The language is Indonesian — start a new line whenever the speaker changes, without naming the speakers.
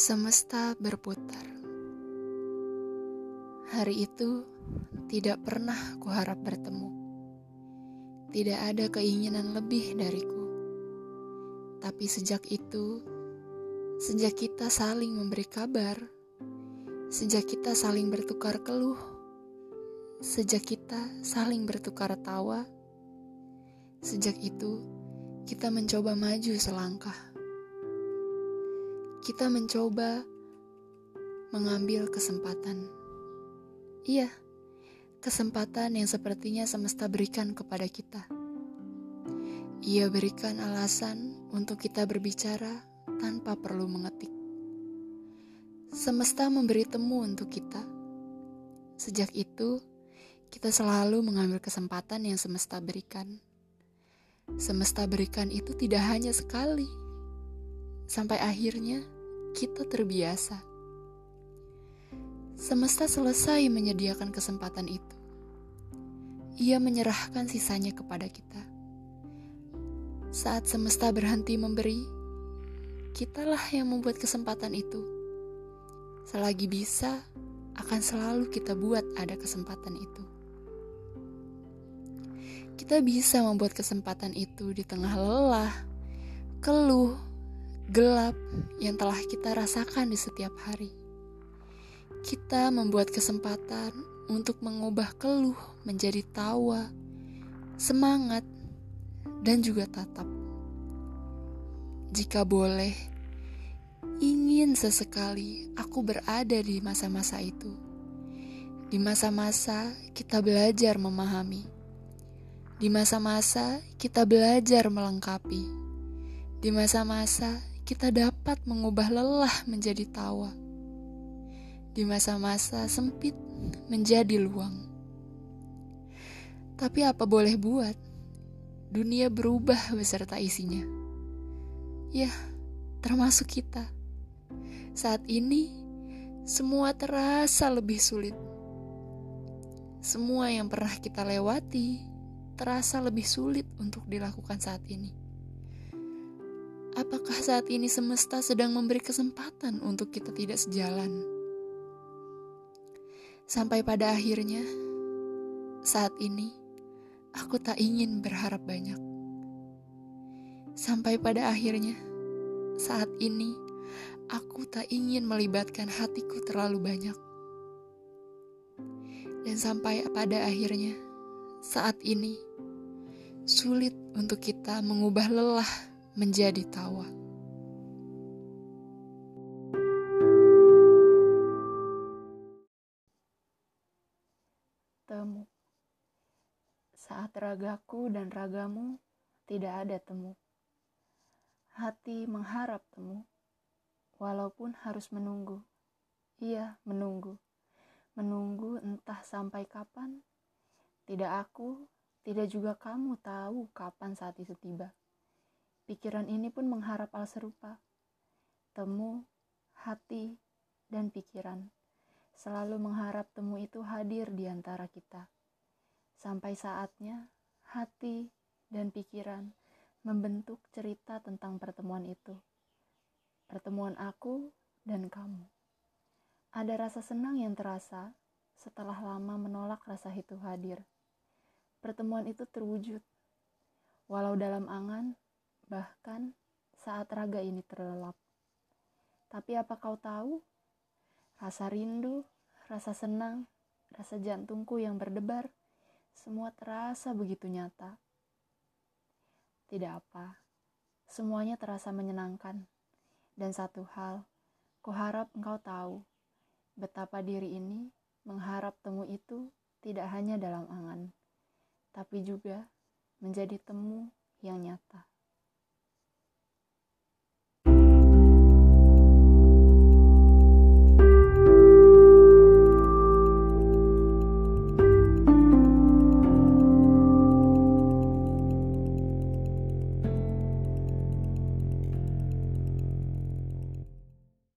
Semesta berputar. Hari itu tidak pernah kuharap bertemu. Tidak ada keinginan lebih dariku. Tapi sejak itu, sejak kita saling memberi kabar, sejak kita saling bertukar keluh, sejak kita saling bertukar tawa, sejak itu kita mencoba maju selangkah kita mencoba mengambil kesempatan. Iya, kesempatan yang sepertinya semesta berikan kepada kita. Ia berikan alasan untuk kita berbicara tanpa perlu mengetik. Semesta memberi temu untuk kita. Sejak itu, kita selalu mengambil kesempatan yang semesta berikan. Semesta berikan itu tidak hanya sekali, sampai akhirnya kita terbiasa. Semesta selesai menyediakan kesempatan itu. Ia menyerahkan sisanya kepada kita. Saat semesta berhenti memberi, kitalah yang membuat kesempatan itu. Selagi bisa, akan selalu kita buat ada kesempatan itu. Kita bisa membuat kesempatan itu di tengah lelah, keluh, gelap yang telah kita rasakan di setiap hari. Kita membuat kesempatan untuk mengubah keluh menjadi tawa, semangat, dan juga tatap. Jika boleh, ingin sesekali aku berada di masa-masa itu. Di masa-masa kita belajar memahami. Di masa-masa kita belajar melengkapi. Di masa-masa kita dapat mengubah lelah menjadi tawa. Di masa-masa sempit menjadi luang. Tapi apa boleh buat? Dunia berubah beserta isinya. Ya, termasuk kita. Saat ini, semua terasa lebih sulit. Semua yang pernah kita lewati terasa lebih sulit untuk dilakukan saat ini. Apakah saat ini semesta sedang memberi kesempatan untuk kita tidak sejalan? Sampai pada akhirnya, saat ini aku tak ingin berharap banyak. Sampai pada akhirnya, saat ini aku tak ingin melibatkan hatiku terlalu banyak. Dan sampai pada akhirnya, saat ini sulit untuk kita mengubah lelah menjadi tawa.
Temu. Saat ragaku dan ragamu tidak ada temu. Hati mengharap temu, walaupun harus menunggu. Iya, menunggu. Menunggu entah sampai kapan. Tidak aku, tidak juga kamu tahu kapan saat itu tiba. Pikiran ini pun mengharap hal serupa. Temu, hati, dan pikiran selalu mengharap temu itu hadir di antara kita. Sampai saatnya hati dan pikiran membentuk cerita tentang pertemuan itu. Pertemuan aku dan kamu. Ada rasa senang yang terasa setelah lama menolak rasa itu hadir. Pertemuan itu terwujud. Walau dalam angan, bahkan saat raga ini terlelap. Tapi apa kau tahu? Rasa rindu, rasa senang, rasa jantungku yang berdebar, semua terasa begitu nyata. Tidak apa, semuanya terasa menyenangkan. Dan satu hal, kuharap engkau tahu betapa diri ini mengharap temu itu tidak hanya dalam angan, tapi juga menjadi temu yang nyata.